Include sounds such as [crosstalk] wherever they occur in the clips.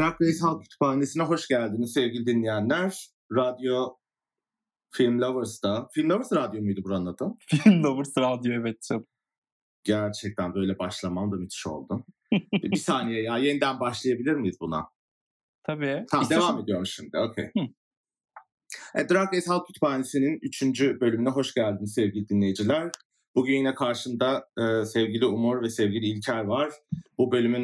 Drag Race Halk Kütüphanesi'ne hoş geldiniz sevgili dinleyenler. Radyo Film Lovers'da. Film Lovers Radyo muydu buranın adı? [laughs] Film Lovers Radyo evet canım. Gerçekten böyle başlamam da müthiş oldu. bir saniye ya yeniden başlayabilir miyiz buna? Tabii. Tamam İstiyorsan... devam ediyorum şimdi. Okey. E, Drag Race Halk Kütüphanesi'nin 3. bölümüne hoş geldiniz sevgili dinleyiciler. Bugün yine karşımda e, sevgili Umur ve sevgili İlker var. Bu bölümün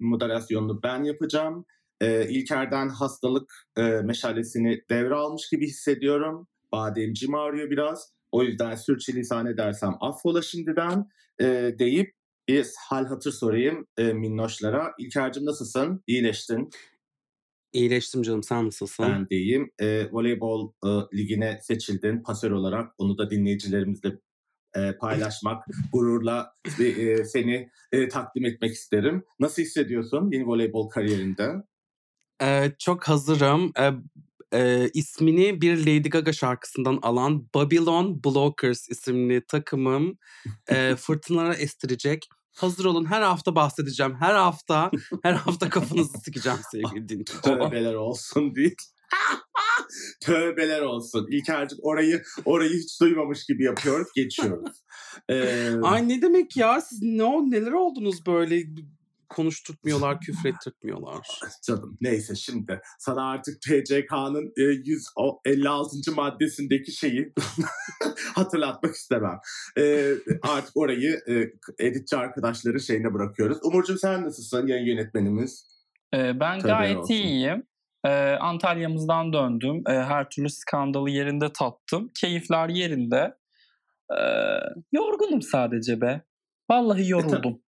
moderasyonunu ben yapacağım. E, İlker'den hastalık e, meşalesini devralmış gibi hissediyorum. Bademcim ağrıyor biraz. O yüzden sürçülisan edersem affola şimdiden e, deyip bir hal hatır sorayım e, minnoşlara. İlker'cim nasılsın? İyileştin. İyileştim canım sen nasılsın? Ben deyim. E, voleybol e, ligine seçildin pasör olarak. Onu da dinleyicilerimizle e, paylaşmak, gururla e, seni e, takdim etmek isterim. Nasıl hissediyorsun yeni voleybol kariyerinde? Ee, çok hazırım. Ee, e, ismini bir Lady Gaga şarkısından alan Babylon Blockers isimli takımım e, [laughs] fırtınalara estirecek. Hazır olun her hafta bahsedeceğim. Her hafta her hafta kafanızı sikeceğim [laughs] sevgili dinleyiciler. Tövbeler olsun değil. [laughs] Tövbeler olsun. İlkercik orayı orayı hiç duymamış gibi yapıyoruz. Geçiyoruz. [laughs] Ee... Ay ne demek ya? Siz ne neler oldunuz böyle? konuşturtmuyorlar, küfrettirtmiyorlar. Canım neyse şimdi sana artık TCK'nın e, 156. maddesindeki şeyi [laughs] hatırlatmak istemem. E, artık orayı e, editçi arkadaşları şeyine bırakıyoruz. Umurcuğum sen nasılsın yayın yönetmenimiz? Ee, ben Tabii gayet olsun. iyiyim. Ee, Antalya'mızdan döndüm. Ee, her türlü skandalı yerinde tattım. Keyifler yerinde. Ee, yorgunum sadece be. Vallahi e, yoruldum.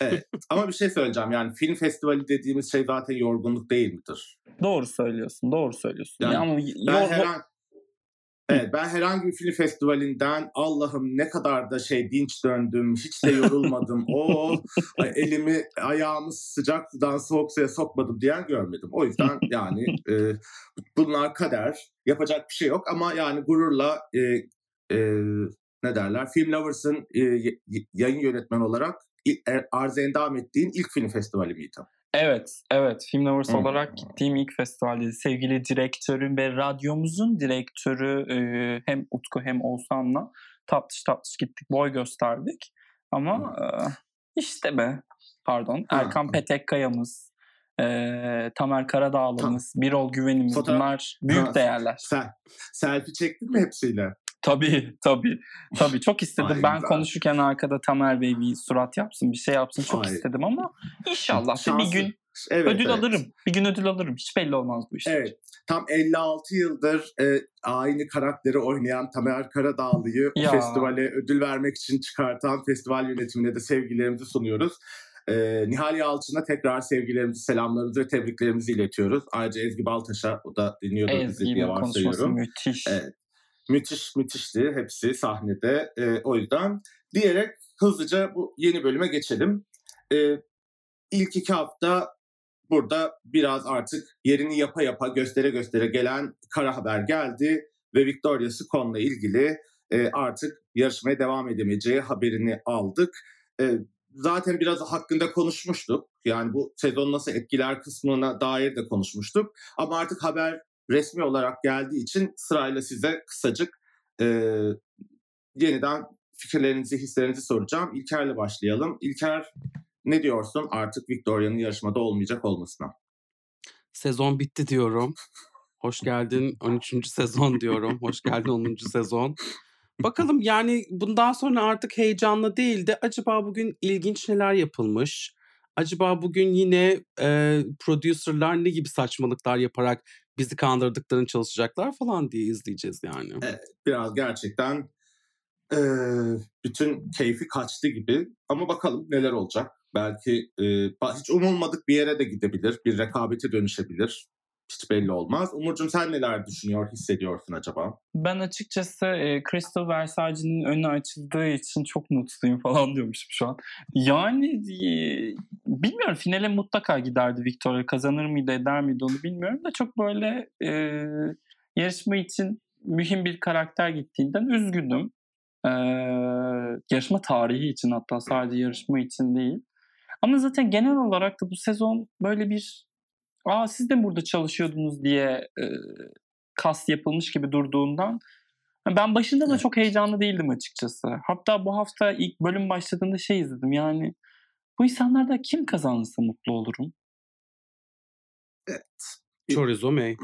evet. [laughs] Ama bir şey söyleyeceğim. Yani film festivali dediğimiz şey zaten yorgunluk değil midir? Doğru söylüyorsun. Doğru söylüyorsun. Yani, yani ama ben yor- herhangi Evet ben herhangi bir film festivalinden Allah'ım ne kadar da şey dinç döndüm, hiç de yorulmadım. [laughs] o elimi ayağımı sıcak sudan soğuk suya sokmadım diyen görmedim. O yüzden [laughs] yani e, bunlar kader. Yapacak bir şey yok ama yani gururla e, e, ne derler Film Lovers'ın e, yayın yönetmen olarak e, arz endam ettiğin ilk film festivali miydi? Evet, evet. Film Lovers hmm. olarak gittiğim ilk festivalde sevgili direktörüm ve radyomuzun direktörü e, hem Utku hem Oğuzhan'la tatlış tatlış gittik, boy gösterdik. Ama e, işte be, pardon. Erkan Petekkaya'mız, e, Tamer Karadağlı'mız, Tam. Birol Güvenimiz Fotoğraf... bunlar büyük ha. değerler. Sen selfie çektin mi hepsiyle? Tabii tabii. Tabii çok istedim. ben konuşurken arkada Tamer Bey bir surat yapsın, bir şey yapsın çok Ay. istedim ama inşallah bir gün evet, ödül evet. alırım. Bir gün ödül alırım. Hiç belli olmaz bu iş. Evet. Tam 56 yıldır e, aynı karakteri oynayan Tamer Karadağlı'yı ya. festivale ödül vermek için çıkartan festival yönetimine de sevgilerimizi sunuyoruz. E, Nihal Yalçın'a tekrar sevgilerimizi, selamlarımızı ve tebriklerimizi iletiyoruz. Ayrıca Ezgi Baltaş'a, o da dinliyordur bizi diye varsayıyorum. müthiş. Evet müthiş müthişti hepsi sahnede. E, o yüzden diyerek hızlıca bu yeni bölüme geçelim. E, ilk iki hafta burada biraz artık yerini yapa yapa göstere göstere gelen kara haber geldi ve Victoria Scon'la ilgili e, artık yarışmaya devam edemeyeceği haberini aldık. E, zaten biraz hakkında konuşmuştuk. Yani bu sezon nasıl etkiler kısmına dair de konuşmuştuk. Ama artık haber resmi olarak geldiği için sırayla size kısacık e, yeniden fikirlerinizi, hislerinizi soracağım. İlker'le başlayalım. İlker ne diyorsun artık Victoria'nın yarışmada olmayacak olmasına? Sezon bitti diyorum. Hoş geldin [laughs] 13. sezon diyorum. Hoş geldin 10. sezon. [laughs] Bakalım yani bundan sonra artık heyecanlı değil de acaba bugün ilginç neler yapılmış? Acaba bugün yine e, producerlar ne gibi saçmalıklar yaparak bizi kandırdıklarını çalışacaklar falan diye izleyeceğiz yani. Evet, biraz gerçekten e, bütün keyfi kaçtı gibi ama bakalım neler olacak. Belki e, hiç umulmadık bir yere de gidebilir, bir rekabete dönüşebilir hiç belli olmaz. Umurcuğum sen neler düşünüyor, hissediyorsun acaba? Ben açıkçası e, Crystal Versace'nin önü açıldığı için çok mutluyum [laughs] falan diyormuşum şu an. Yani e, bilmiyorum finale mutlaka giderdi Victoria. Kazanır mıydı eder miydi onu bilmiyorum da çok böyle e, yarışma için mühim bir karakter gittiğinden üzgünüm. E, yarışma tarihi için hatta sadece yarışma için değil. Ama zaten genel olarak da bu sezon böyle bir aa siz de mi burada çalışıyordunuz diye e, kast yapılmış gibi durduğundan ben başında da Evet. çok heyecanlı değildim açıkçası. Hatta bu hafta ilk bölüm başladığında şey izledim yani bu insanlarda kim kazanırsa mutlu olurum. Chorizo May.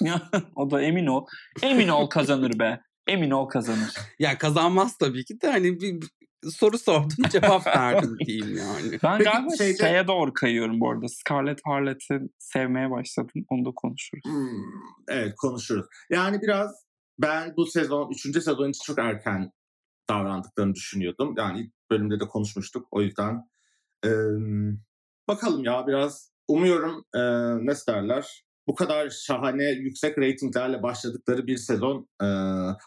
Ya, o da emin ol. Emin ol kazanır be. Emin ol kazanır. [laughs] Ya kazanmaz tabii ki de hani bir soru sordum [laughs] cevap verdim diyeyim yani. Ben Peki galiba şeyde- şeye doğru kayıyorum bu arada. Scarlett Harlot'ı sevmeye başladım. Onu da konuşuruz. Hmm, evet konuşuruz. Yani biraz ben bu sezon, üçüncü sezon için çok erken davrandıklarını düşünüyordum. Yani ilk bölümde de konuşmuştuk. O yüzden e, bakalım ya biraz umuyorum e, nasıl derler bu kadar şahane yüksek reytinglerle başladıkları bir sezon e,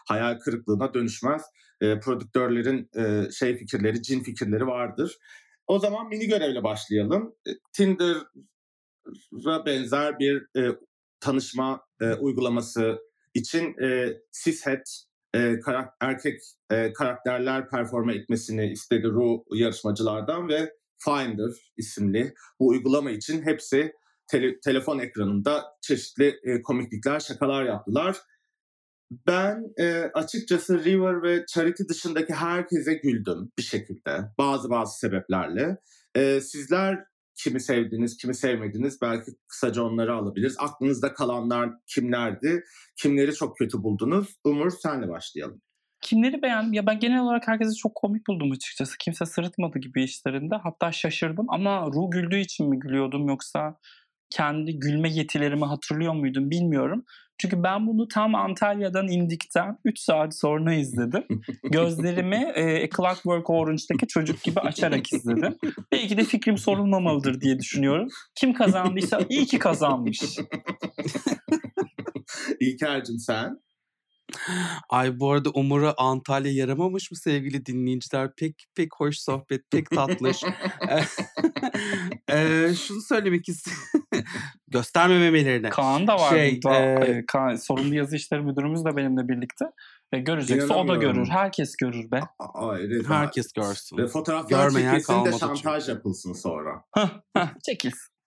hayal kırıklığına dönüşmez. E, prodüktörlerin e, şey fikirleri, cin fikirleri vardır. O zaman mini görevle başlayalım. E, Tinder'a benzer bir e, tanışma e, uygulaması için e, cishet e, karak- erkek e, karakterler performa etmesini istedi Ru yarışmacılardan ve Finder isimli bu uygulama için hepsi tele- telefon ekranında çeşitli e, komiklikler, şakalar yaptılar. Ben e, açıkçası River ve Charity dışındaki herkese güldüm bir şekilde. Bazı bazı sebeplerle. E, sizler kimi sevdiniz, kimi sevmediniz belki kısaca onları alabiliriz. Aklınızda kalanlar kimlerdi? Kimleri çok kötü buldunuz? Umur senle başlayalım. Kimleri beğendim? Ya ben genel olarak herkesi çok komik buldum açıkçası. Kimse sırıtmadı gibi işlerinde. Hatta şaşırdım ama Ru güldüğü için mi gülüyordum yoksa kendi gülme yetilerimi hatırlıyor muydum bilmiyorum. Çünkü ben bunu tam Antalya'dan indikten 3 saat sonra izledim. [laughs] Gözlerimi e, Clockwork Orange'daki çocuk gibi açarak izledim. Belki de fikrim sorulmamalıdır diye düşünüyorum. Kim kazandıysa iyi ki kazanmış. [laughs] İlker'cim sen? Ay bu arada Umur'a Antalya yaramamış mı sevgili dinleyiciler? Pek pek hoş sohbet, pek tatlış. Eee, [laughs] şunu söylemek istiyorum. [laughs] Göstermemelerine. Kaan da var Şey, burada. e, Kaan, sorumlu yazı işleri müdürümüz de benimle birlikte. Ve görecekse o da görür. Herkes görür be. Ay, evet, Herkes görsün. Ve fotoğraflar Görmeyen çekilsin de şantaj çünkü. yapılsın sonra. Çekilsin. [laughs]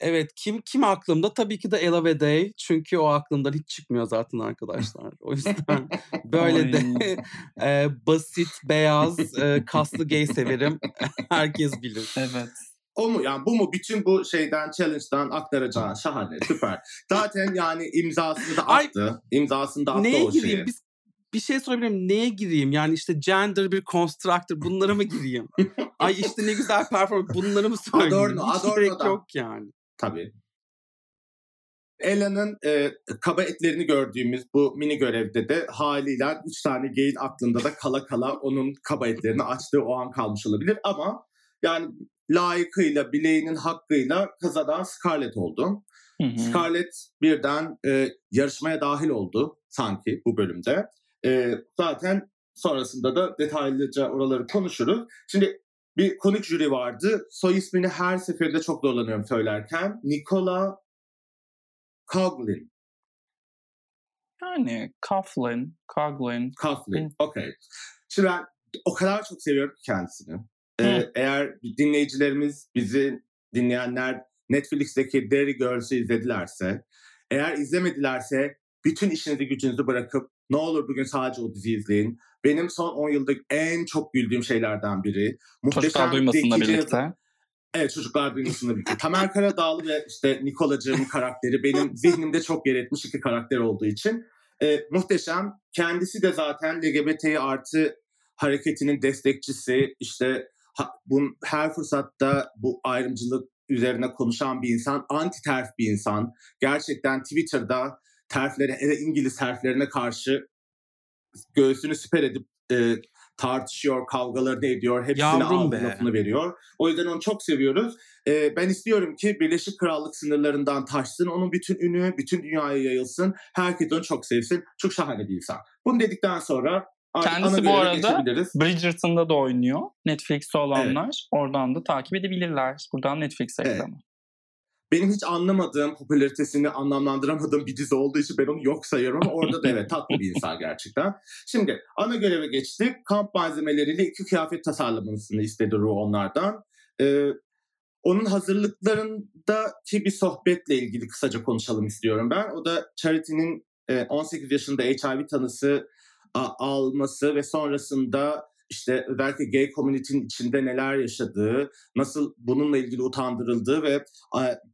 Evet kim kim aklımda? Tabii ki de Ella ve Day. Çünkü o aklımdan hiç çıkmıyor zaten arkadaşlar. O yüzden [laughs] böyle de e, basit, beyaz, e, kaslı gay severim. Herkes bilir. Evet. O mu yani bu mu bütün bu şeyden challenge'dan aktaracağın şahane süper. Zaten yani imzasını da Ay, attı. imzasını da attı Neye o gireyim? Biz bir şey sorabilir miyim? Neye gireyim? Yani işte gender bir constructor bunlara mı gireyim? [laughs] Ay işte ne güzel performans bunları mı söyleyeyim? Adorno, Hiç Adorno gerek yok yani. Tabii. Ella'nın e, kaba etlerini gördüğümüz bu mini görevde de haliyle üç tane gayin aklında da kala kala onun kaba etlerini açtığı o an kalmış olabilir ama yani layıkıyla, bileğinin hakkıyla kazanan Scarlett oldu. Hı hı. Scarlett birden e, yarışmaya dahil oldu sanki bu bölümde. E, zaten sonrasında da detaylıca oraları konuşuruz. Şimdi bir konuk jüri vardı. Soy ismini her seferinde çok zorlanıyorum söylerken. Nicola Coughlin. Yani Coughlin, Coughlin. Coughlin. Okey. Şimdi ben o kadar çok seviyorum ki kendisini. Ee, eğer dinleyicilerimiz, bizi dinleyenler Netflix'teki Derry Girls'ü izledilerse, eğer izlemedilerse bütün işinizi gücünüzü bırakıp ne olur bugün sadece o diziyi izleyin. Benim son 10 yılda en çok güldüğüm şeylerden biri. Çocuklar duymasınla birlikte. yazı- Evet çocuklar duymasınla birlikte. Tamer Karadağlı ve işte Nikolacığım karakteri benim [laughs] zihnimde çok yer etmiş iki karakter olduğu için. e, muhteşem. Kendisi de zaten LGBT artı hareketinin destekçisi. İşte ha, bunun her fırsatta bu ayrımcılık üzerine konuşan bir insan. Anti terf bir insan. Gerçekten Twitter'da terflere, hele İngiliz terflerine karşı göğsünü siper edip e, tartışıyor, kavgalarını ediyor. Hepsine ağzı lafını veriyor. O yüzden onu çok seviyoruz. E, ben istiyorum ki Birleşik Krallık sınırlarından taşsın. Onun bütün ünü bütün dünyaya yayılsın. Herkes onu çok sevsin. Çok şahane bir insan. Bunu dedikten sonra artık Kendisi bu arada. Bridgerton'da da oynuyor. Netflix'te olanlar oradan da takip edebilirler. Buradan Netflix Evet. reklamı. Benim hiç anlamadığım, popülaritesini anlamlandıramadığım bir dizi olduğu için ben onu yok sayıyorum ama orada da evet tatlı bir insan gerçekten. Şimdi ana göreve geçtik. Kamp malzemeleriyle iki kıyafet tasarlamasını istedi Ru onlardan. Ee, onun hazırlıklarındaki bir sohbetle ilgili kısaca konuşalım istiyorum ben. O da Charity'nin 18 e, yaşında HIV tanısı alması ve sonrasında işte özellikle gay community'nin içinde neler yaşadığı, nasıl bununla ilgili utandırıldığı ve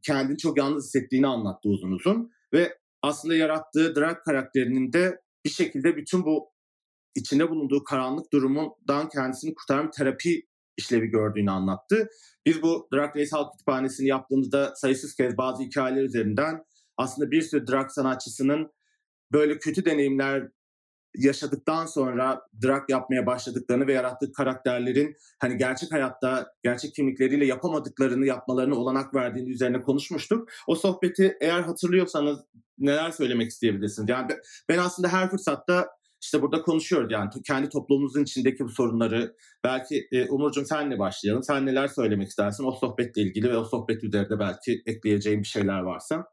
kendini çok yalnız hissettiğini anlattı uzun uzun. Ve aslında yarattığı drag karakterinin de bir şekilde bütün bu içinde bulunduğu karanlık durumundan kendisini kurtaran terapi işlevi gördüğünü anlattı. Biz bu Drag Race Halk Kütüphanesi'ni yaptığımızda sayısız kez bazı hikayeler üzerinden aslında bir sürü drag sanatçısının böyle kötü deneyimler yaşadıktan sonra drag yapmaya başladıklarını ve yarattığı karakterlerin hani gerçek hayatta gerçek kimlikleriyle yapamadıklarını yapmalarını olanak verdiğini üzerine konuşmuştuk. O sohbeti eğer hatırlıyorsanız neler söylemek isteyebilirsiniz? Yani ben aslında her fırsatta işte burada konuşuyoruz yani kendi toplumumuzun içindeki bu sorunları. Belki e, Umurcuğum senle başlayalım. Sen neler söylemek istersin o sohbetle ilgili ve o sohbet üzerinde belki ekleyeceğim bir şeyler varsa.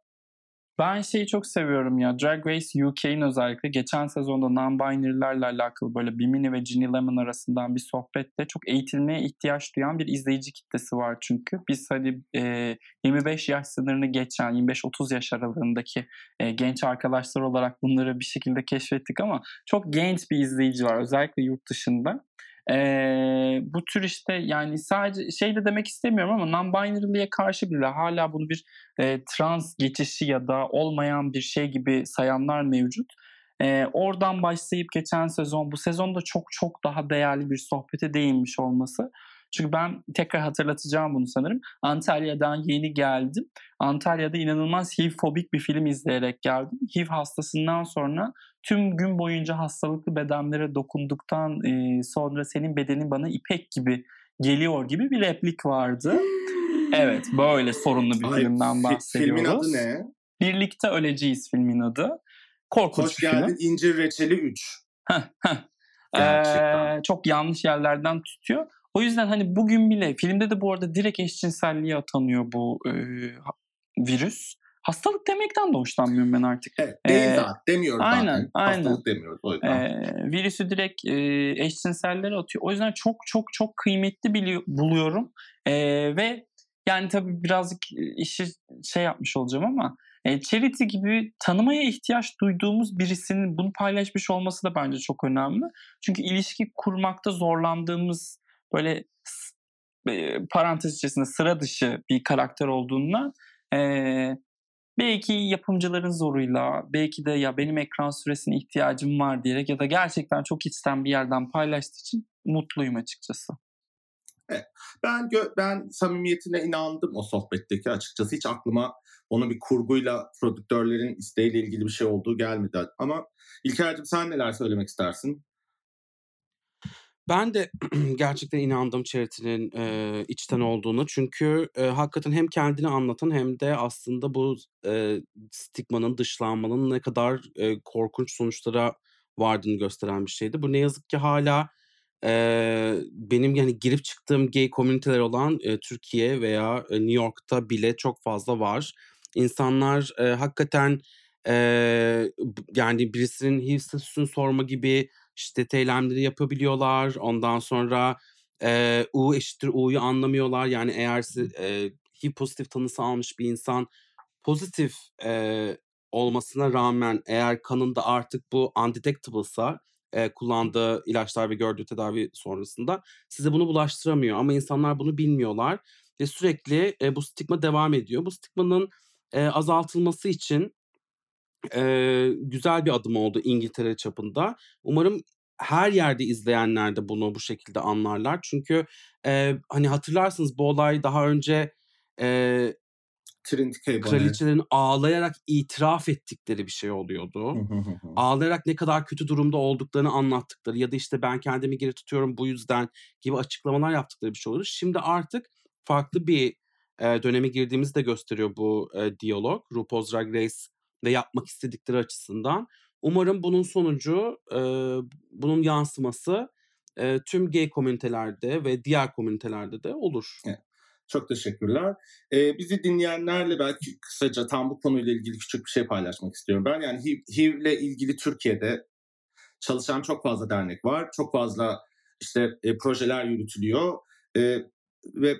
Ben şeyi çok seviyorum ya. Drag Race UK'in özellikle geçen sezonda non-binary'lerle alakalı böyle Bimini ve Ginny Lemon arasından bir sohbette çok eğitilmeye ihtiyaç duyan bir izleyici kitlesi var çünkü. Biz hani e, 25 yaş sınırını geçen 25-30 yaş aralığındaki e, genç arkadaşlar olarak bunları bir şekilde keşfettik ama çok genç bir izleyici var özellikle yurt dışında. Ee, bu tür işte yani sadece şey de demek istemiyorum ama non-binary'liğe karşı bile hala bunu bir e, trans geçişi ya da olmayan bir şey gibi sayanlar mevcut. Ee, oradan başlayıp geçen sezon bu sezonda çok çok daha değerli bir sohbete değinmiş olması çünkü ben tekrar hatırlatacağım bunu sanırım. Antalya'dan yeni geldim. Antalya'da inanılmaz HIV-fobik bir film izleyerek geldim. HIV hastasından sonra tüm gün boyunca hastalıklı bedenlere dokunduktan sonra senin bedenin bana ipek gibi geliyor gibi bir replik vardı. [gasps] evet böyle sorunlu bir Ay, filmden bahsediyoruz. Filmin adı ne? Birlikte Öleceğiz filmin adı. Korkunç Hoş bir geldin film. İncir Reçeli 3. Gerçekten. Ee, çok yanlış yerlerden tutuyor. O yüzden hani bugün bile filmde de bu arada direkt eşcinselliğe atanıyor bu e, virüs. Hastalık demekten de hoşlanmıyorum ben artık. Evet, değil ee, zaten. Demiyoruz aynen, zaten. Aynen. Hastalık demiyoruz o yüzden. Ee, virüsü direkt e, eşcinsellere atıyor. O yüzden çok çok çok kıymetli biliyor, buluyorum. Ee, ve yani tabii birazcık işi şey yapmış olacağım ama e, Charity gibi tanımaya ihtiyaç duyduğumuz birisinin bunu paylaşmış olması da bence çok önemli. Çünkü ilişki kurmakta zorlandığımız böyle e, parantez içerisinde sıra dışı bir karakter olduğundan e, belki yapımcıların zoruyla belki de ya benim ekran süresine ihtiyacım var diyerek ya da gerçekten çok içten bir yerden paylaştığı için mutluyum açıkçası. Evet. Ben ben samimiyetine inandım o sohbetteki açıkçası. Hiç aklıma onun bir kurguyla prodüktörlerin isteğiyle ilgili bir şey olduğu gelmedi. Ama İlker'cim sen neler söylemek istersin? Ben de [clears throat] gerçekten inandım Charity'nin, eee, içten olduğunu. Çünkü, eee, hakikaten hem kendini anlatan hem de aslında bu, eee, stigmanın, dışlanmanın ne kadar, eee, korkunç sonuçlara vardığını gösteren bir şeydi. Bu ne yazık ki hala eee, benim, yani, girip çıktığım gay komüniteler olan, eee, Türkiye veya, eee, New York'ta bile çok fazla var. İnsanlar, eee, hakikaten, eee, yani, birisinin HIV statüsünü sorma gibi şiddet eylemleri yapabiliyorlar. Ondan sonra e, U eşittir U'yu anlamıyorlar. Yani eğer e, HIV pozitif tanısı almış bir insan pozitif e, olmasına rağmen eğer kanında artık bu undetectable'sa e, kullandığı ilaçlar ve gördüğü tedavi sonrasında size bunu bulaştıramıyor. Ama insanlar bunu bilmiyorlar ve sürekli e, bu stigma devam ediyor. Bu stigmanın e, azaltılması için e, güzel bir adım oldu İngiltere çapında. Umarım her yerde izleyenler de bunu bu şekilde anlarlar. Çünkü e, hani hatırlarsınız bu olay daha önce e, Trinity kraliçelerin ağlayarak itiraf ettikleri bir şey oluyordu. ağlayarak ne kadar kötü durumda olduklarını anlattıkları ya da işte ben kendimi geri tutuyorum bu yüzden gibi açıklamalar yaptıkları bir şey oluyor. Şimdi artık farklı bir e, döneme girdiğimizi de gösteriyor bu e, diyalog. RuPaul's Drag Race ve yapmak istedikleri açısından. Umarım bunun sonucu, e, bunun yansıması e, tüm gay komünitelerde ve diğer komünitelerde de olur. Evet. Çok teşekkürler. Ee, bizi dinleyenlerle belki kısaca tam bu konuyla ilgili küçük bir şey paylaşmak istiyorum ben. Yani HIV, HIV ile ilgili Türkiye'de çalışan çok fazla dernek var. Çok fazla işte e, projeler yürütülüyor. E, ve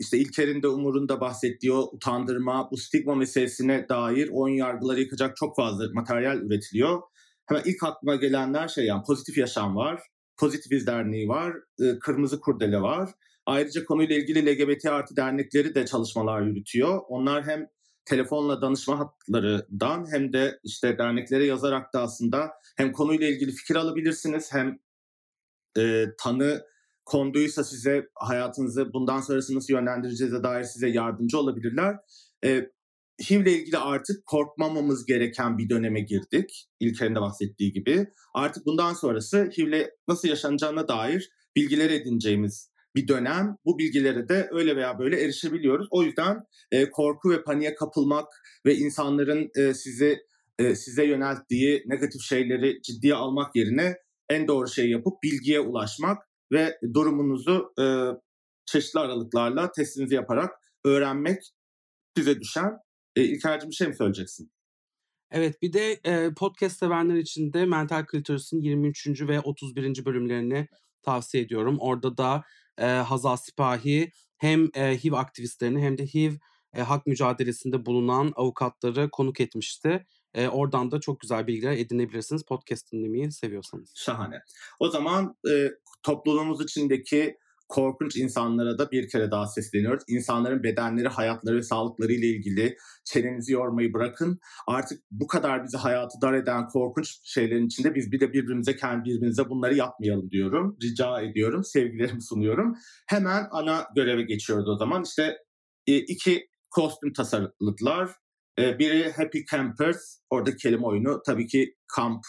işte İlker'in de Umur'un bahsettiği o utandırma, bu stigma meselesine dair oyun yargıları yıkacak çok fazla materyal üretiliyor. Hemen ilk aklıma gelenler şey yani Pozitif Yaşam var, Pozitiviz Derneği var, e, Kırmızı Kurdele var. Ayrıca konuyla ilgili LGBT artı dernekleri de çalışmalar yürütüyor. Onlar hem telefonla danışma hatlarından hem de işte derneklere yazarak da aslında hem konuyla ilgili fikir alabilirsiniz hem e, tanı konduysa size hayatınızı bundan sonrası nasıl yönlendireceğize dair size yardımcı olabilirler. E, HIV ile ilgili artık korkmamamız gereken bir döneme girdik. İlker'in de bahsettiği gibi. Artık bundan sonrası HIV ile nasıl yaşanacağına dair bilgiler edineceğimiz bir dönem. Bu bilgilere de öyle veya böyle erişebiliyoruz. O yüzden e, korku ve paniğe kapılmak ve insanların e, sizi e, size yönelttiği negatif şeyleri ciddiye almak yerine en doğru şeyi yapıp bilgiye ulaşmak ve durumunuzu e, çeşitli aralıklarla testinizi yaparak öğrenmek size düşen. E, İlker'cim bir şey mi söyleyeceksin? Evet bir de e, podcast sevenler için de Mental Clitoris'in 23. ve 31. bölümlerini tavsiye ediyorum. Orada da e, Hazal Sipahi hem e, HIV aktivistlerini hem de HIV e, hak mücadelesinde bulunan avukatları konuk etmişti. E, oradan da çok güzel bilgiler edinebilirsiniz podcast dinlemeyi seviyorsanız. Şahane. O zaman e, topluluğumuz içindeki korkunç insanlara da bir kere daha sesleniyoruz. İnsanların bedenleri, hayatları ve sağlıkları ile ilgili çenenizi yormayı bırakın. Artık bu kadar bizi hayatı dar eden korkunç şeylerin içinde biz bir de birbirimize kendi birbirimize bunları yapmayalım diyorum. Rica ediyorum. Sevgilerimi sunuyorum. Hemen ana göreve geçiyoruz o zaman. İşte iki kostüm tasarladılar. E, biri Happy Campers. Orada kelime oyunu. Tabii ki kamp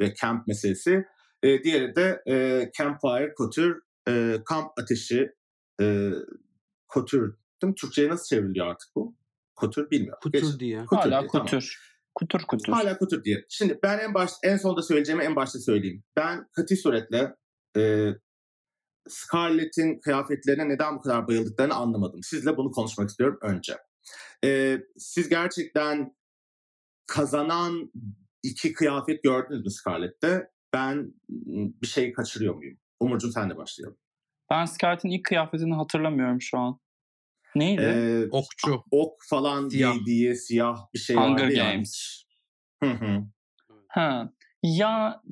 ve camp meselesi. E, diğeri de e, Campfire Couture e, kamp ateşi e, couture. Değil mi? Türkçe'ye nasıl çevriliyor artık bu? Couture bilmiyorum. Kutur Geç. diye. Couture Hala diye, tamam. kutur. Kutur kutur. Hala kutur diye. Şimdi ben en baş en sonda söyleyeceğimi en başta söyleyeyim. Ben kati suretle e, Scarlett'in kıyafetlerine neden bu kadar bayıldıklarını anlamadım. Sizle bunu konuşmak istiyorum önce. E, siz gerçekten kazanan iki kıyafet gördünüz mü Scarlett'te? Ben bir şey kaçırıyor muyum? Umurcuğum sen de başlayalım. Ben Scarlett'in ilk kıyafetini hatırlamıyorum şu an. Neydi? Ee, Okçu. ok falan Siyah. giydiği siyah bir şey Hunger vardı ya. Games. Hı hı. Ha. Ya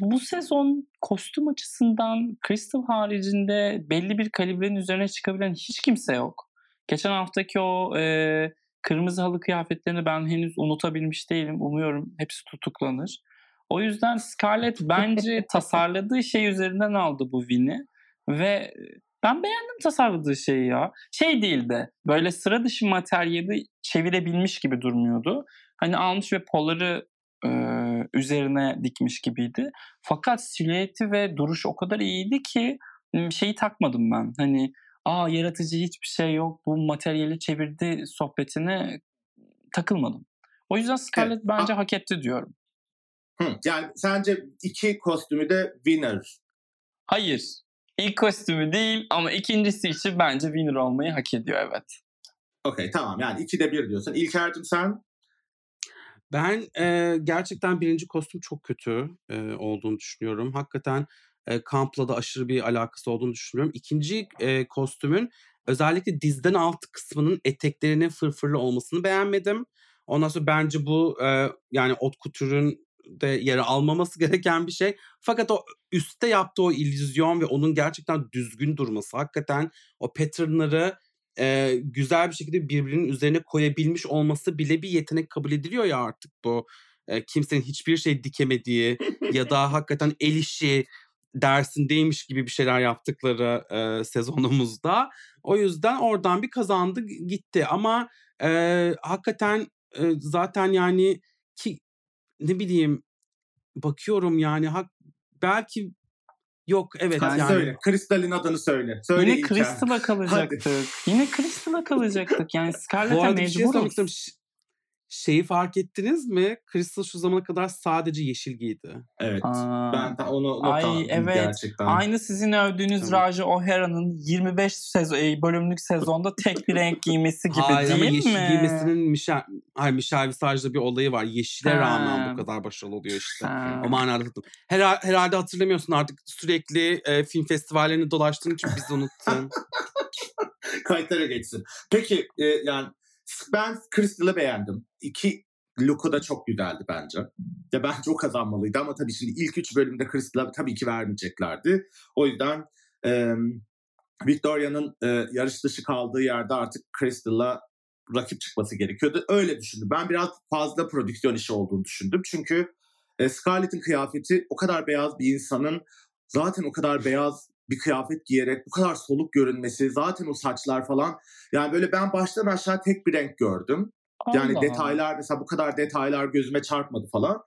bu sezon kostüm açısından Crystal haricinde belli bir kalibrenin üzerine çıkabilen hiç kimse yok. Geçen haftaki o e, kırmızı halı kıyafetlerini ben henüz unutabilmiş değilim. Umuyorum hepsi tutuklanır. O yüzden Scarlett [laughs] bence tasarladığı şey üzerinden aldı bu win'i. Ve ben beğendim tasarladığı şeyi ya. Şey değildi. Böyle sıra dışı materyali çevirebilmiş gibi durmuyordu. Hani almış ve poları e, üzerine dikmiş gibiydi. Fakat silüeti ve duruş o kadar iyiydi ki şeyi takmadım ben. Hani aa yaratıcı hiçbir şey yok bu materyali çevirdi sohbetine takılmadım. O yüzden Scarlett bence hak etti diyorum. Hı. Yani sence iki kostümü de winner. Hayır. İlk kostümü değil ama ikincisi için bence winner olmayı hak ediyor evet. Okey tamam yani ikide bir diyorsun. İlker'cim sen? Ben e, gerçekten birinci kostüm çok kötü e, olduğunu düşünüyorum. Hakikaten e, kampla da aşırı bir alakası olduğunu düşünüyorum. İkinci e, kostümün özellikle dizden alt kısmının eteklerinin fırfırlı olmasını beğenmedim. Ondan sonra bence bu e, yani ot couture'un de yer almaması [laughs] gereken bir şey. Fakat o üstte yaptığı o illüzyon ve onun gerçekten düzgün durması hakikaten o patternları e, güzel bir şekilde birbirinin üzerine koyabilmiş olması bile bir yetenek kabul ediliyor ya artık bu. E, kimsenin hiçbir şey dikemediği ya da [laughs] hakikaten el işi dersindeymiş gibi bir şeyler yaptıkları e, sezonumuzda. O yüzden oradan bir kazandı gitti ama e, hakikaten e, zaten yani ki ne bileyim bakıyorum yani hak belki yok evet Hadi yani söyle. Kristal'in adını söyle. Söyle Yine İlker. Crystal'a [laughs] kalacaktık. Yine Crystal'a kalacaktık. Yani Scarlett'e arada bir şey mecburuz. sormak istiyorum. Ş- Şeyi fark ettiniz mi? Crystal şu zamana kadar sadece yeşil giydi. Evet. Aa, Ben de onu not Ay, evet. gerçekten. Aynı sizin övdüğünüz Evet. Raja O'Hara'nın 25 sezon, e, bölümlük sezonda tek bir renk giymesi gibi Hayır ama değil yeşil mi? giymesinin Michel, hayır Michel Visage'da bir olayı var. Yeşile Ha. rağmen bu kadar başarılı oluyor işte. Ha. O manada. Her, herhalde hatırlamıyorsun artık sürekli e, film festivallerini dolaştığın için bizi unuttun. [laughs] Kayıtlara geçsin. Peki e, yani ben Crystal'ı beğendim. İki look'u da çok güzeldi bence. Ya bence o kazanmalıydı ama tabii şimdi ilk üç bölümde Crystal'a tabii ki vermeyeceklerdi. O yüzden e, Victoria'nın e, yarış dışı kaldığı yerde artık Crystal'la rakip çıkması gerekiyordu. Öyle düşündüm. Ben biraz fazla prodüksiyon işi olduğunu düşündüm. Çünkü e, Scarlett'in kıyafeti o kadar beyaz bir insanın zaten o kadar beyaz bir kıyafet giyerek bu kadar soluk görünmesi, zaten o saçlar falan. Yani böyle ben baştan aşağı tek bir renk gördüm. Yani Allah. detaylar mesela bu kadar detaylar gözüme çarpmadı falan.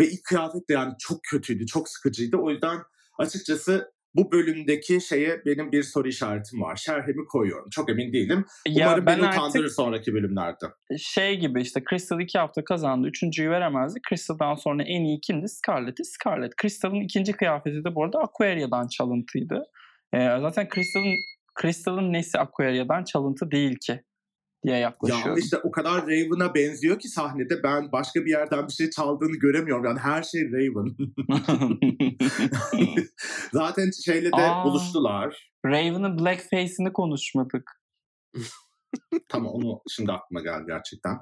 Ve ilk kıyafet de yani çok kötüydü, çok sıkıcıydı. O yüzden açıkçası bu bölümdeki şeye benim bir soru işaretim var. Şerhimi koyuyorum. Çok emin değilim. Ya Umarım ben beni utandırır sonraki bölümlerde. Şey gibi işte Crystal iki hafta kazandı. Üçüncüyü veremezdi. Crystal'dan sonra en iyi kimdi? Scarlett'i. Scarlett. Crystal'ın ikinci kıyafeti de bu arada Aquaria'dan çalıntıydı. Ee, zaten Crystal'ın Crystal'ın nesi Aquaria'dan çalıntı değil ki diye yaklaşıyorum. Ya işte o kadar Raven'a benziyor ki sahnede ben başka bir yerden bir şey çaldığını göremiyorum. Yani her şey Raven. [laughs] Zaten şeyle de Aa, buluştular. Raven'ın blackface'ini konuşmadık. [laughs] tamam onu şimdi aklıma geldi gerçekten.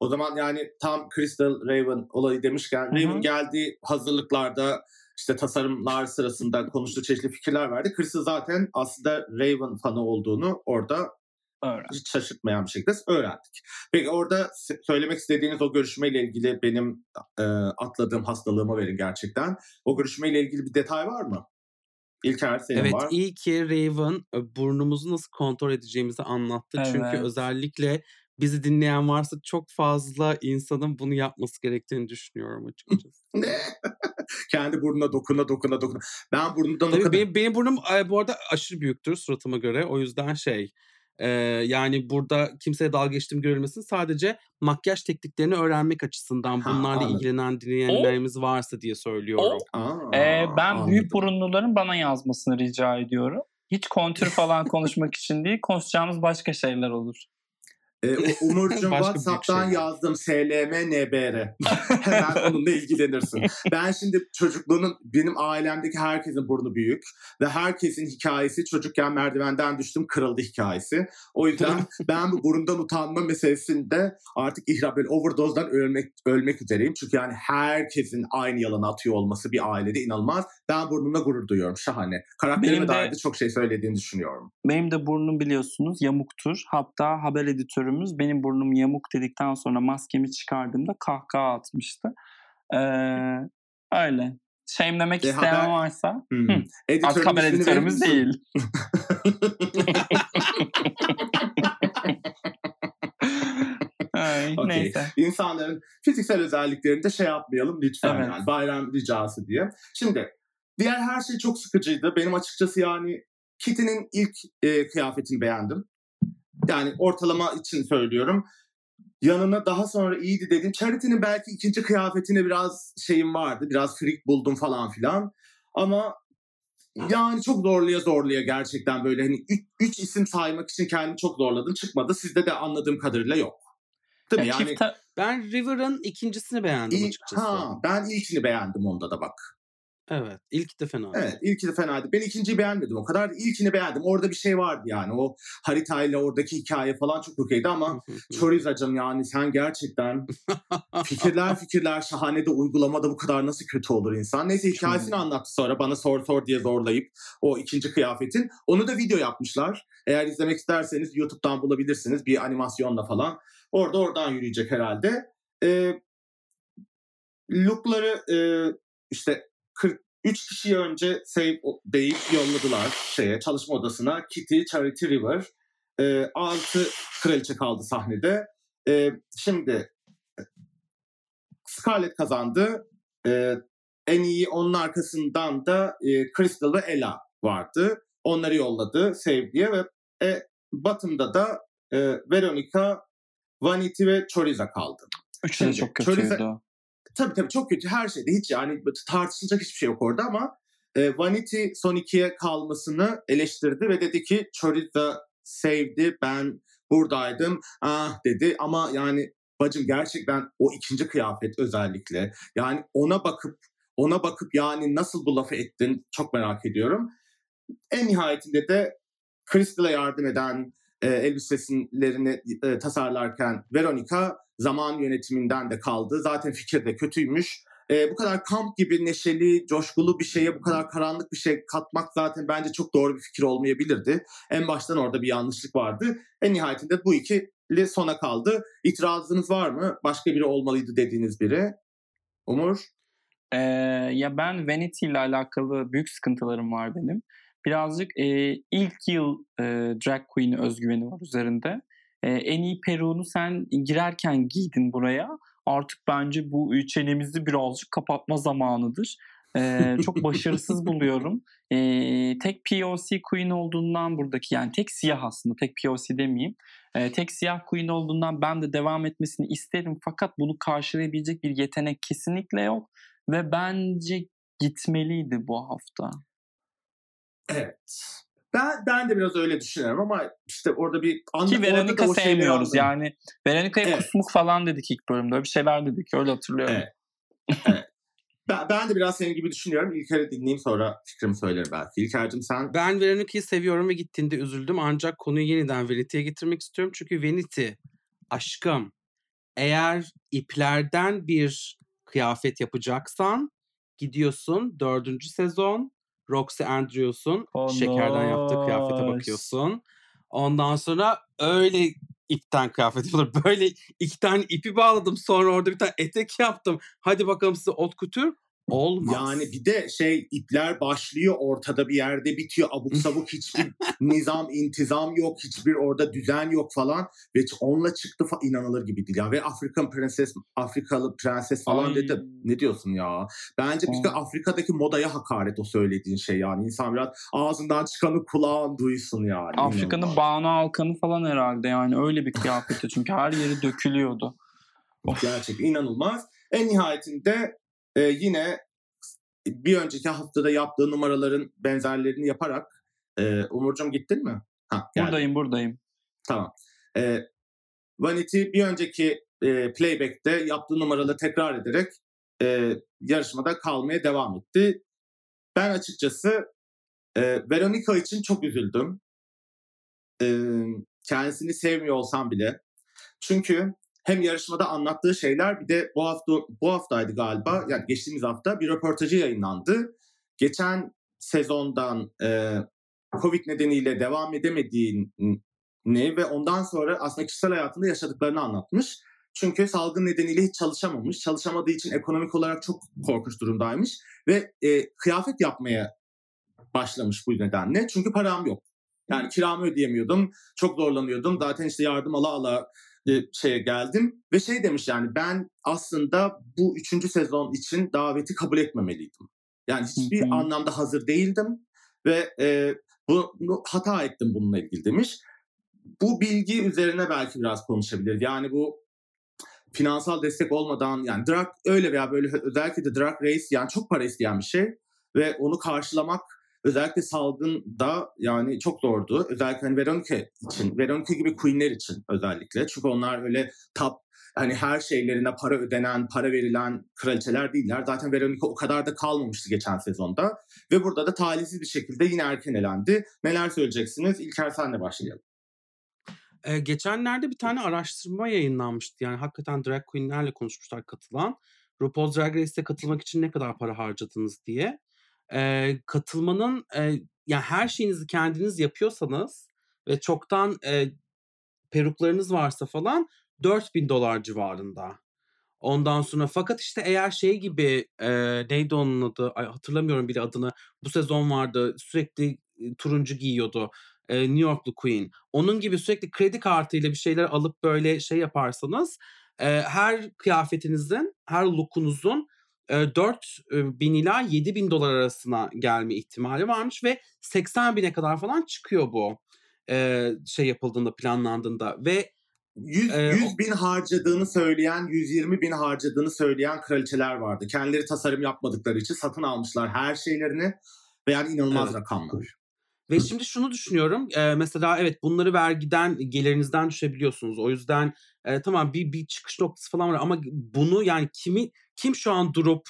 O zaman yani tam Crystal Raven olayı demişken Hı-hı. Raven geldiği hazırlıklarda işte tasarımlar sırasında konuştuğu çeşitli fikirler verdi. Crystal zaten aslında Raven fanı olduğunu orada Öğren. Hiç şaşırtmayan bir şekilde öğrendik. Peki orada söylemek istediğiniz o görüşmeyle ilgili benim e, atladığım hastalığıma verin gerçekten. O görüşmeyle ilgili bir detay var mı? İlker senin evet, var. Evet iyi ki Raven burnumuzu nasıl kontrol edeceğimizi anlattı. Evet. Çünkü özellikle bizi dinleyen varsa çok fazla insanın bunu yapması gerektiğini düşünüyorum açıkçası. [laughs] ne? [laughs] Kendi burnuna dokuna dokuna dokuna. Ben burnumdan Tabii o kadar... benim, benim burnum bu arada aşırı büyüktür suratıma göre. O yüzden şey ee, yani burada kimseye dalga geçtiğim görülmesin. Sadece makyaj tekniklerini öğrenmek açısından ha, bunlarla anladım. ilgilenen dinleyenlerimiz varsa diye söylüyorum. O, Aa, ee, ben anladım. büyük burunluların bana yazmasını rica ediyorum. Hiç kontür falan konuşmak için değil, konuşacağımız başka şeyler olur. E, Umurcuğum [laughs] WhatsApp'tan şey. yazdım SLM NBR. Hemen onunla ilgilenirsin. Ben şimdi çocukluğunun benim ailemdeki herkesin burnu büyük ve herkesin hikayesi çocukken merdivenden düştüm kırıldı hikayesi. O yüzden [laughs] ben bu burundan utanma meselesinde artık ihra böyle overdose'dan ölmek ölmek üzereyim. Çünkü yani herkesin aynı yalanı atıyor olması bir ailede inanılmaz. Ben burnumla gurur duyuyorum. Şahane. Karakterime dair de çok şey söylediğini düşünüyorum. Benim de burnum biliyorsunuz yamuktur. Hatta haber editörüm editörümüz benim burnum yamuk dedikten sonra maskemi çıkardığımda kahkaha atmıştı. Ee, öyle. Şeyimlemek e, isteyen haber... varsa hmm. hı, artık haber editörümüz değil. [laughs] Ay, okay. Neyse. İnsanların fiziksel özelliklerini de şey yapmayalım lütfen evet. yani bayram ricası diye. Şimdi diğer her şey çok sıkıcıydı. Benim açıkçası yani Kitty'nin ilk e, kıyafetini beğendim. Yani ortalama için söylüyorum. Yanına daha sonra iyiydi dedim. Charity'nin belki ikinci kıyafetine biraz şeyim vardı. Biraz freak buldum falan filan. Ama yani çok zorluya zorluya gerçekten böyle hani üç, üç isim saymak için kendimi çok zorladım. Çıkmadı. Sizde de anladığım kadarıyla yok. Değil ya mi? Yani, ben River'ın ikincisini beğendim ilk, açıkçası. Ha, ben ilkini beğendim onda da bak. Evet. İlk de fena. Evet. ilki de fenaydı. Ben ikinciyi beğenmedim o kadar. İlkini beğendim. Orada bir şey vardı yani. O haritayla oradaki hikaye falan çok okeydi ama Chorizacım yani sen gerçekten [laughs] fikirler fikirler şahane de uygulamada bu kadar nasıl kötü olur insan. Neyse hikayesini anlattı sonra bana sor sor diye zorlayıp o ikinci kıyafetin. Onu da video yapmışlar. Eğer izlemek isterseniz YouTube'dan bulabilirsiniz bir animasyonla falan. Orada oradan yürüyecek herhalde. Ee, lookları e, işte 43 kişi önce save deyip yolladılar şeye çalışma odasına. Kitty, Charity River. E, 6 kraliçe kaldı sahnede. E, şimdi Scarlett kazandı. E, en iyi onun arkasından da e, Crystal ve Ella vardı. Onları yolladı save diye ve e, Bottom'da da e, Veronica, Vanity ve Choriza kaldı. Üçü de çok kötüydü. Choriza, Tabii tabii. Çok kötü. Her şeyde hiç yani tartışılacak hiçbir şey yok orada ama e, Vanity son ikiye kalmasını eleştirdi ve dedi ki Choriza sevdi ben buradaydım. Ah dedi. Ama yani bacım gerçekten o ikinci kıyafet özellikle yani ona bakıp ona bakıp yani nasıl bu lafı ettin çok merak ediyorum. En nihayetinde de Crystal'a yardım eden e, elbiselerini e, tasarlarken Veronica zaman yönetiminden de kaldı. Zaten fikir de kötüymüş. E, bu kadar kamp gibi neşeli, coşkulu bir şeye bu kadar karanlık bir şey katmak zaten bence çok doğru bir fikir olmayabilirdi. En baştan orada bir yanlışlık vardı. En nihayetinde bu ikili sona kaldı. İtirazınız var mı? Başka biri olmalıydı dediğiniz biri. Umur? Ee, ya ben Vanity ile alakalı büyük sıkıntılarım var benim. Birazcık e, ilk yıl e, drag queen özgüveni var üzerinde. E, en iyi peruğunu sen girerken giydin buraya. Artık bence bu çenemizi birazcık kapatma zamanıdır. Ee, çok başarısız [laughs] buluyorum. Ee, tek POC Queen olduğundan buradaki yani tek siyah aslında tek POC demeyeyim. Ee, tek siyah Queen olduğundan ben de devam etmesini isterim. Fakat bunu karşılayabilecek bir yetenek kesinlikle yok. Ve bence gitmeliydi bu hafta. Evet. Ben, ben de biraz öyle düşünüyorum ama işte orada bir... Ki Veronica sevmiyoruz yani. Veronica'ya evet. kusmuk falan dedik ilk bölümde. Öyle bir şeyler dedik öyle hatırlıyorum. Evet. evet. Ben, ben de biraz senin gibi düşünüyorum. İlker'i dinleyeyim sonra fikrimi söylerim belki. İlker'cim sen... Ben Veronica'yı seviyorum ve gittiğinde üzüldüm. Ancak konuyu yeniden Vanity'ye getirmek istiyorum. Çünkü Vanity, aşkım, eğer iplerden bir kıyafet yapacaksan gidiyorsun dördüncü sezon Roxy Andrews'un oh, şekerden yaptığı kıyafete bakıyorsun. Ondan sonra öyle ipten kıyafet yapılır. Böyle iki tane ipi bağladım. Sonra orada bir tane etek yaptım. Hadi bakalım size ot kutur. Olmaz. Yani bir de şey ipler başlıyor ortada bir yerde bitiyor. Abuk sabuk hiçbir nizam, intizam yok. Hiçbir orada düzen yok falan. Ve onunla çıktı falan inanılır gibi değil. Ya. Ve Afrikan prenses, Afrikalı prenses falan Ay. dedi. Ne diyorsun ya? Bence bir Afrika'daki modaya hakaret o söylediğin şey yani. İnsan biraz ağzından çıkanı kulağın duysun yani. Afrika'nın Banu Alkan'ı falan herhalde yani öyle bir kıyafeti. Çünkü her yeri dökülüyordu. Gerçekten inanılmaz. En nihayetinde e, yine bir önceki haftada yaptığı numaraların benzerlerini yaparak e, Umurcuğum gittin mi? Ha, buradayım buradayım. Tamam. E, Vanity bir önceki e, playback'te yaptığı numaraları tekrar ederek e, yarışmada kalmaya devam etti. Ben açıkçası e, Veronica için çok üzüldüm. E, kendisini sevmiyor olsam bile. Çünkü hem yarışmada anlattığı şeyler bir de bu hafta bu haftaydı galiba yani geçtiğimiz hafta bir röportajı yayınlandı. Geçen sezondan e, Covid nedeniyle devam edemediğini ve ondan sonra aslında kişisel hayatında yaşadıklarını anlatmış. Çünkü salgın nedeniyle hiç çalışamamış. Çalışamadığı için ekonomik olarak çok korkunç durumdaymış. Ve e, kıyafet yapmaya başlamış bu nedenle. Çünkü param yok. Yani kiramı ödeyemiyordum. Çok zorlanıyordum. Zaten işte yardım ala ala şeye geldim ve şey demiş yani ben aslında bu üçüncü sezon için daveti kabul etmemeliydim. Yani hiçbir Hı-hı. anlamda hazır değildim ve e, bunu hata ettim bununla ilgili demiş. Bu bilgi üzerine belki biraz konuşabilir. Yani bu finansal destek olmadan yani drag öyle veya böyle özellikle de drag race yani çok para isteyen bir şey ve onu karşılamak özellikle salgında yani çok zordu. Özellikle hani Veronica için, Veronica gibi queenler için özellikle. Çünkü onlar öyle top hani her şeylerine para ödenen, para verilen kraliçeler değiller. Zaten Veronica o kadar da kalmamıştı geçen sezonda. Ve burada da talihsiz bir şekilde yine erken elendi. Neler söyleyeceksiniz? İlker senle başlayalım. Ee, geçenlerde bir tane araştırma yayınlanmıştı. Yani hakikaten drag queenlerle konuşmuşlar katılan. RuPaul's Drag Race'e katılmak için ne kadar para harcadınız diye e, katılmanın e, yani her şeyinizi kendiniz yapıyorsanız ve çoktan e, peruklarınız varsa falan 4000 dolar civarında. Ondan sonra fakat işte eğer şey gibi e, neydi onun adı Ay, hatırlamıyorum bile adını bu sezon vardı sürekli turuncu giyiyordu e, New Yorklu Queen. Onun gibi sürekli kredi kartıyla bir şeyler alıp böyle şey yaparsanız e, her kıyafetinizin her lookunuzun 4 bin ila 7 bin dolar arasına gelme ihtimali varmış ve 80 bine kadar falan çıkıyor bu şey yapıldığında planlandığında ve 100, 100 bin harcadığını söyleyen, 120 bin harcadığını söyleyen kraliçeler vardı. Kendileri tasarım yapmadıkları için satın almışlar her şeylerini ve yani inanılmaz evet. rakamlar. Ve şimdi şunu düşünüyorum. E, mesela evet bunları vergiden, gelirinizden düşebiliyorsunuz. O yüzden e, tamam bir bir çıkış noktası falan var ama bunu yani kimi kim şu an durup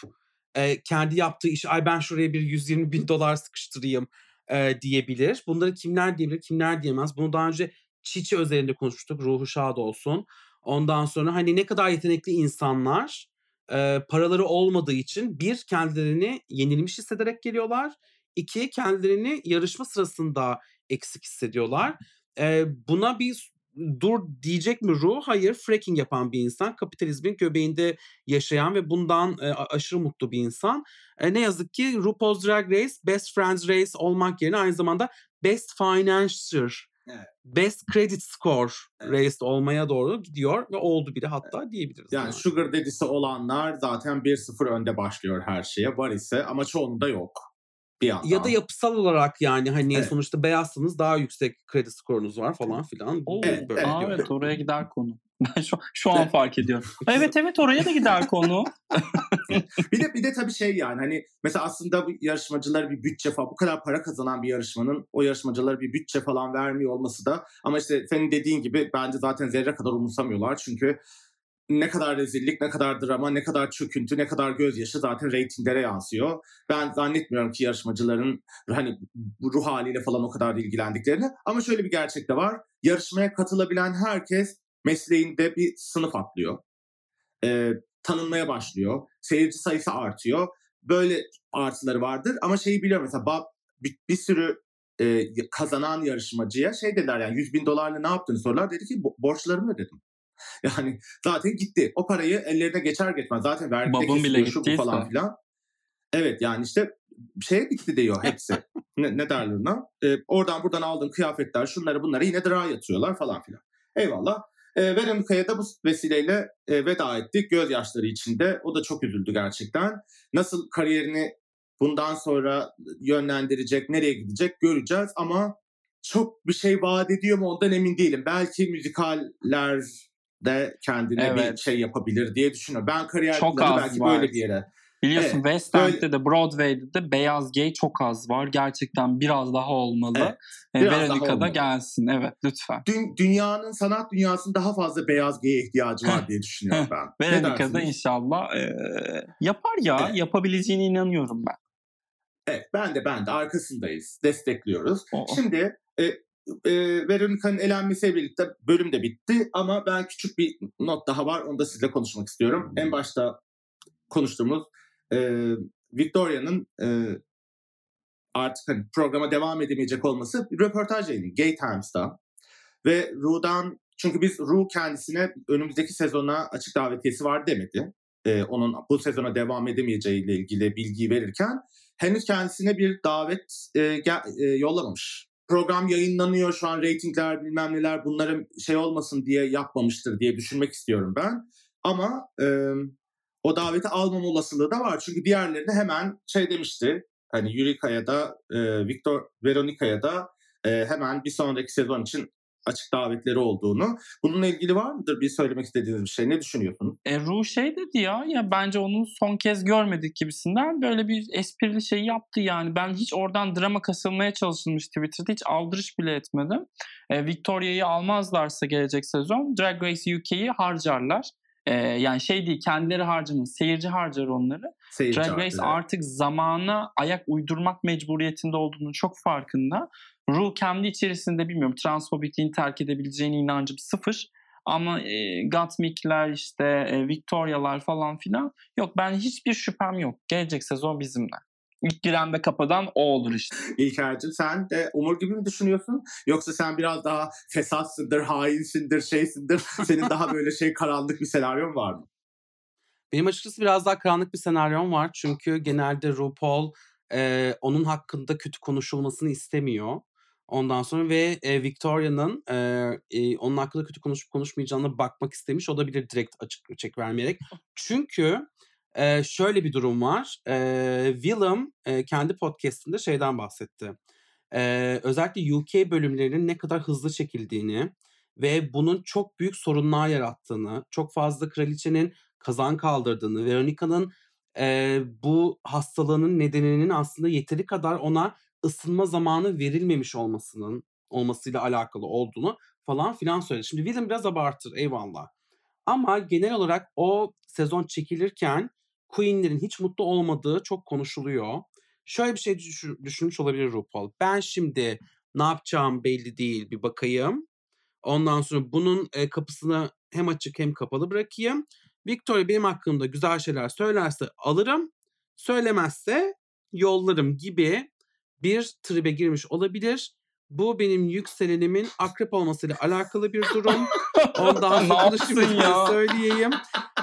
e, kendi yaptığı işi ay ben şuraya bir 120 bin dolar sıkıştırayım e, diyebilir. Bunları kimler diyebilir, kimler diyemez. Bunu daha önce Çiçi özelinde konuşmuştuk. Ruhu şad olsun. Ondan sonra hani ne kadar yetenekli insanlar e, paraları olmadığı için bir kendilerini yenilmiş hissederek geliyorlar. İki kendilerini yarışma sırasında eksik hissediyorlar. E, buna bir dur diyecek mi Ru? Hayır. Fracking yapan bir insan. Kapitalizmin göbeğinde yaşayan ve bundan e, aşırı mutlu bir insan. E, ne yazık ki RuPaul's Drag Race Best Friends Race olmak yerine aynı zamanda Best Financier Evet. Best Credit Score Evet. Race olmaya doğru gidiyor ve oldu bile hatta diyebiliriz. Yani Sugar Daddy'si olanlar zaten 1-0 önde başlıyor her şeye. Var ise ama çoğunda yok. Bir yandan. ya da yapısal olarak yani hani Evet. sonuçta beyazsınız daha yüksek kredi skorunuz var falan filan. Oo, Evet, Böyle diyor. evet oraya gider [laughs] konu. Ben şu, şu an fark ediyorum. [laughs] Evet evet oraya da gider konu. [laughs] Bir de bir de tabii şey yani hani mesela aslında bu yarışmacılara bir bütçe falan bu kadar para kazanan bir yarışmanın o yarışmacılara bir bütçe falan vermiyor olması da ama işte senin dediğin gibi bence zaten zerre kadar umursamıyorlar çünkü ne kadar rezillik, ne kadar drama, ne kadar çöküntü, ne kadar gözyaşı zaten reytinglere yansıyor. Ben zannetmiyorum ki yarışmacıların hani ruh haliyle falan o kadar ilgilendiklerini. Ama şöyle bir gerçek de var. Yarışmaya katılabilen herkes mesleğinde bir sınıf atlıyor. Ee, tanınmaya başlıyor. Seyirci sayısı artıyor. Böyle artıları vardır ama şeyi biliyorum mesela bir, bir sürü e, kazanan yarışmacıya şey dediler yani 100 bin dolarla ne yaptığını sordular. Dedi ki "Bo- borçlarımı ödedim. [laughs] Yani zaten gitti. O parayı ellerine geçer geçmez. Zaten vergi Babam bile gittiyse. falan filan. Evet yani işte şeye gitti diyor hepsi. [laughs] ne, ne derler ona? Ee, oradan buradan aldığın kıyafetler şunları bunları yine dra yatırıyorlar falan filan. Eyvallah. E, Veronica'ya da bu vesileyle e, veda ettik gözyaşları içinde. O da çok üzüldü gerçekten. Nasıl kariyerini bundan sonra yönlendirecek, nereye gidecek göreceğiz ama çok bir şey vaat ediyor mu ondan emin değilim. Belki müzikaller de kendine bir Evet. şey yapabilir diye düşünüyorum. Ben kariyer Çok planı belki var. böyle bir yere. Biliyorsun Evet, West End'de de Broadway'de de beyaz gay çok az var. Gerçekten biraz daha olmalı. Evet, E, biraz daha Veronica da olmalı. gelsin. Evet lütfen. Dün, dünyanın sanat dünyasının daha fazla beyaz geye ihtiyacı var [laughs] diye düşünüyorum ben. Ne Veronica da dersiniz? inşallah e, yapar ya. Evet. Yapabileceğine inanıyorum ben. Evet, ben de ben de arkasındayız. Destekliyoruz. O- Şimdi e, e, Veronica'nın elenmesiyle birlikte bölüm de bitti ama ben küçük bir not daha var. Onu da sizle konuşmak istiyorum. En başta konuştuğumuz e, Victoria'nın e, artık hani programa devam edemeyecek olması bir röportaj yayını Gay Times'ta. Ve Ru'dan çünkü biz Ru kendisine önümüzdeki sezona açık davetiyesi var demedi. E, onun bu sezona devam edemeyeceğiyle ilgili bilgiyi verirken henüz kendisine bir davet e, gel- e, yollamamış. Program yayınlanıyor şu an reytingler bilmem neler bunların şey olmasın diye yapmamıştır diye düşünmek istiyorum ben. Ama e, o daveti almama olasılığı da var. Çünkü diğerleri de hemen şey demişti. Hani Euryka'ya da e, Victor Veronica'ya da e, hemen bir sonraki sezon için açık davetleri olduğunu. Bununla ilgili var mıdır bir söylemek istediğiniz bir şey? Ne düşünüyorsunuz? E, Ru şey dedi ya, ya bence onu son kez görmedik gibisinden böyle bir esprili şey yaptı yani. Ben hiç oradan drama kasılmaya çalışılmış Twitter'da hiç aldırış bile etmedim. E, Victoria'yı almazlarsa gelecek sezon Drag Race UK'yi harcarlar. E, yani şey değil kendileri harcamaz, seyirci harcar onları. Seyirci Drag Race artı. artık zamana ayak uydurmak mecburiyetinde olduğunu çok farkında. Ru kendi içerisinde bilmiyorum transfobikliğini terk edebileceğine inancım sıfır. Ama e, Gottmik'ler işte e, Victoria'lar falan filan yok ben hiçbir şüphem yok. Gelecek sezon bizimle. İlk giren ve kapadan o olur işte. [laughs] İlker'cim sen de Umur gibi mi düşünüyorsun? Yoksa sen biraz daha fesatsındır, hainsindir, şeysindir. [laughs] Senin daha böyle şey karanlık bir senaryon var mı? Benim açıkçası biraz daha karanlık bir senaryom var. Çünkü genelde RuPaul e, onun hakkında kötü konuşulmasını istemiyor. Ondan sonra ve e, Victoria'nın e, e, onun hakkında kötü konuşup konuşmayacağına bakmak istemiş. O da bilir direkt açık çek vermeyerek. Çünkü [laughs] e, şöyle bir durum var. E, Willem e, kendi podcastinde şeyden bahsetti. E, özellikle UK bölümlerinin ne kadar hızlı çekildiğini ve bunun çok büyük sorunlar yarattığını, çok fazla kraliçenin kazan kaldırdığını, Veronica'nın e, bu hastalığının nedeninin aslında yeteri kadar ona ısınma zamanı verilmemiş olmasının olmasıyla alakalı olduğunu falan filan söyledi. Şimdi Willem biraz abartır eyvallah. Ama genel olarak o sezon çekilirken Queen'lerin hiç mutlu olmadığı çok konuşuluyor. şöyle bir şey düşün- düşünmüş olabilir RuPaul. Ben şimdi ne yapacağım belli değil bir bakayım. Ondan sonra bunun e, kapısını hem açık hem kapalı bırakayım. Victoria benim hakkımda güzel şeyler söylerse alırım. Söylemezse yollarım gibi bir tribe girmiş olabilir. Bu benim yükselenimin akrep olmasıyla alakalı bir durum. [laughs] Ondan sonra söyleyeyim.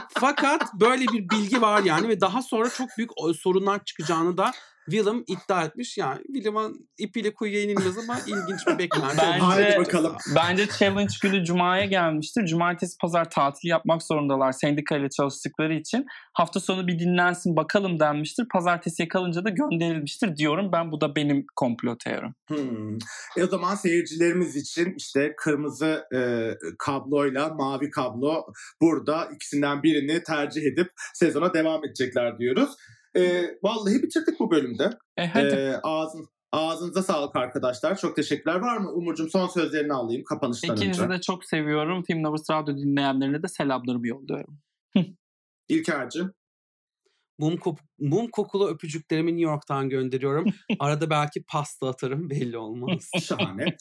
Fakat böyle bir bilgi var yani ve daha sonra çok büyük o- sorunlar çıkacağını da Willem iddia etmiş. Yani Willem'ın ipiyle kuyuya inilmez ama [laughs] ilginç bir beklenti. Bence- bakalım. Bence challenge günü Cuma'ya gelmiştir. Cumartesi pazar tatil yapmak zorundalar sendikayla çalıştıkları için. Hafta sonu bir dinlensin bakalım denmiştir. Pazartesiye kalınca da gönderilmiştir diyorum. Ben bu da benim komplo teorim. Hmm. E o zaman seyircilerimiz için işte kırmızı e, kabloyla mavi kablo burada ikisinden birini tercih edip sezona devam edecekler diyoruz. E, vallahi bitirdik bu bölümde. E hadi. E, ağzın, ağzınıza sağlık arkadaşlar. Çok teşekkürler. Var mı Umurcuğum son sözlerini alayım kapanıştan İkinizi önce. de çok seviyorum. Film Lovers Radyo dinleyenlerine de selamlarımı yolluyorum. [laughs] İlker'cim. Mum, kop- mum kokulu öpücüklerimi New York'tan gönderiyorum. [laughs] Arada belki pasta atarım belli olmaz. [laughs] Şahane.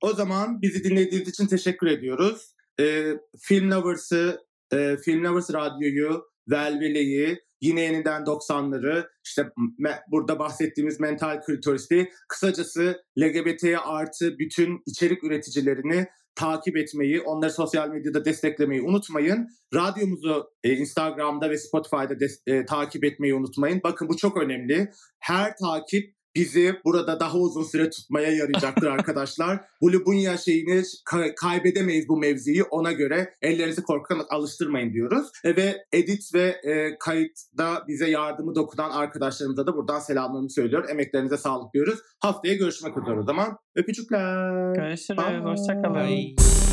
o zaman bizi dinlediğiniz için teşekkür ediyoruz. Ee, Film Lovers'ı, e, Film Lovers Radyo'yu, Velvele'yi, yine yeniden 90'ları, işte me- burada bahsettiğimiz mental kritoris'i, kısacası LGBT'ye artı bütün içerik üreticilerini takip etmeyi, onları sosyal medyada desteklemeyi unutmayın. Radyomuzu e, Instagram'da ve Spotify'da des- e, takip etmeyi unutmayın. Bakın bu çok önemli. Her takip bizi burada daha uzun süre tutmaya yarayacaktır [laughs] arkadaşlar. Bu Lubunya şeyini ka- kaybedemeyiz bu mevziyi. Ona göre ellerinizi korkan alıştırmayın diyoruz. E, ve edit ve e, kayıtta bize yardımı dokunan arkadaşlarımıza da buradan selamlarımı söylüyorum. Emeklerinize sağlık diyoruz. Haftaya görüşmek üzere o zaman. Öpücükler. Görüşürüz. Hoşçakalın.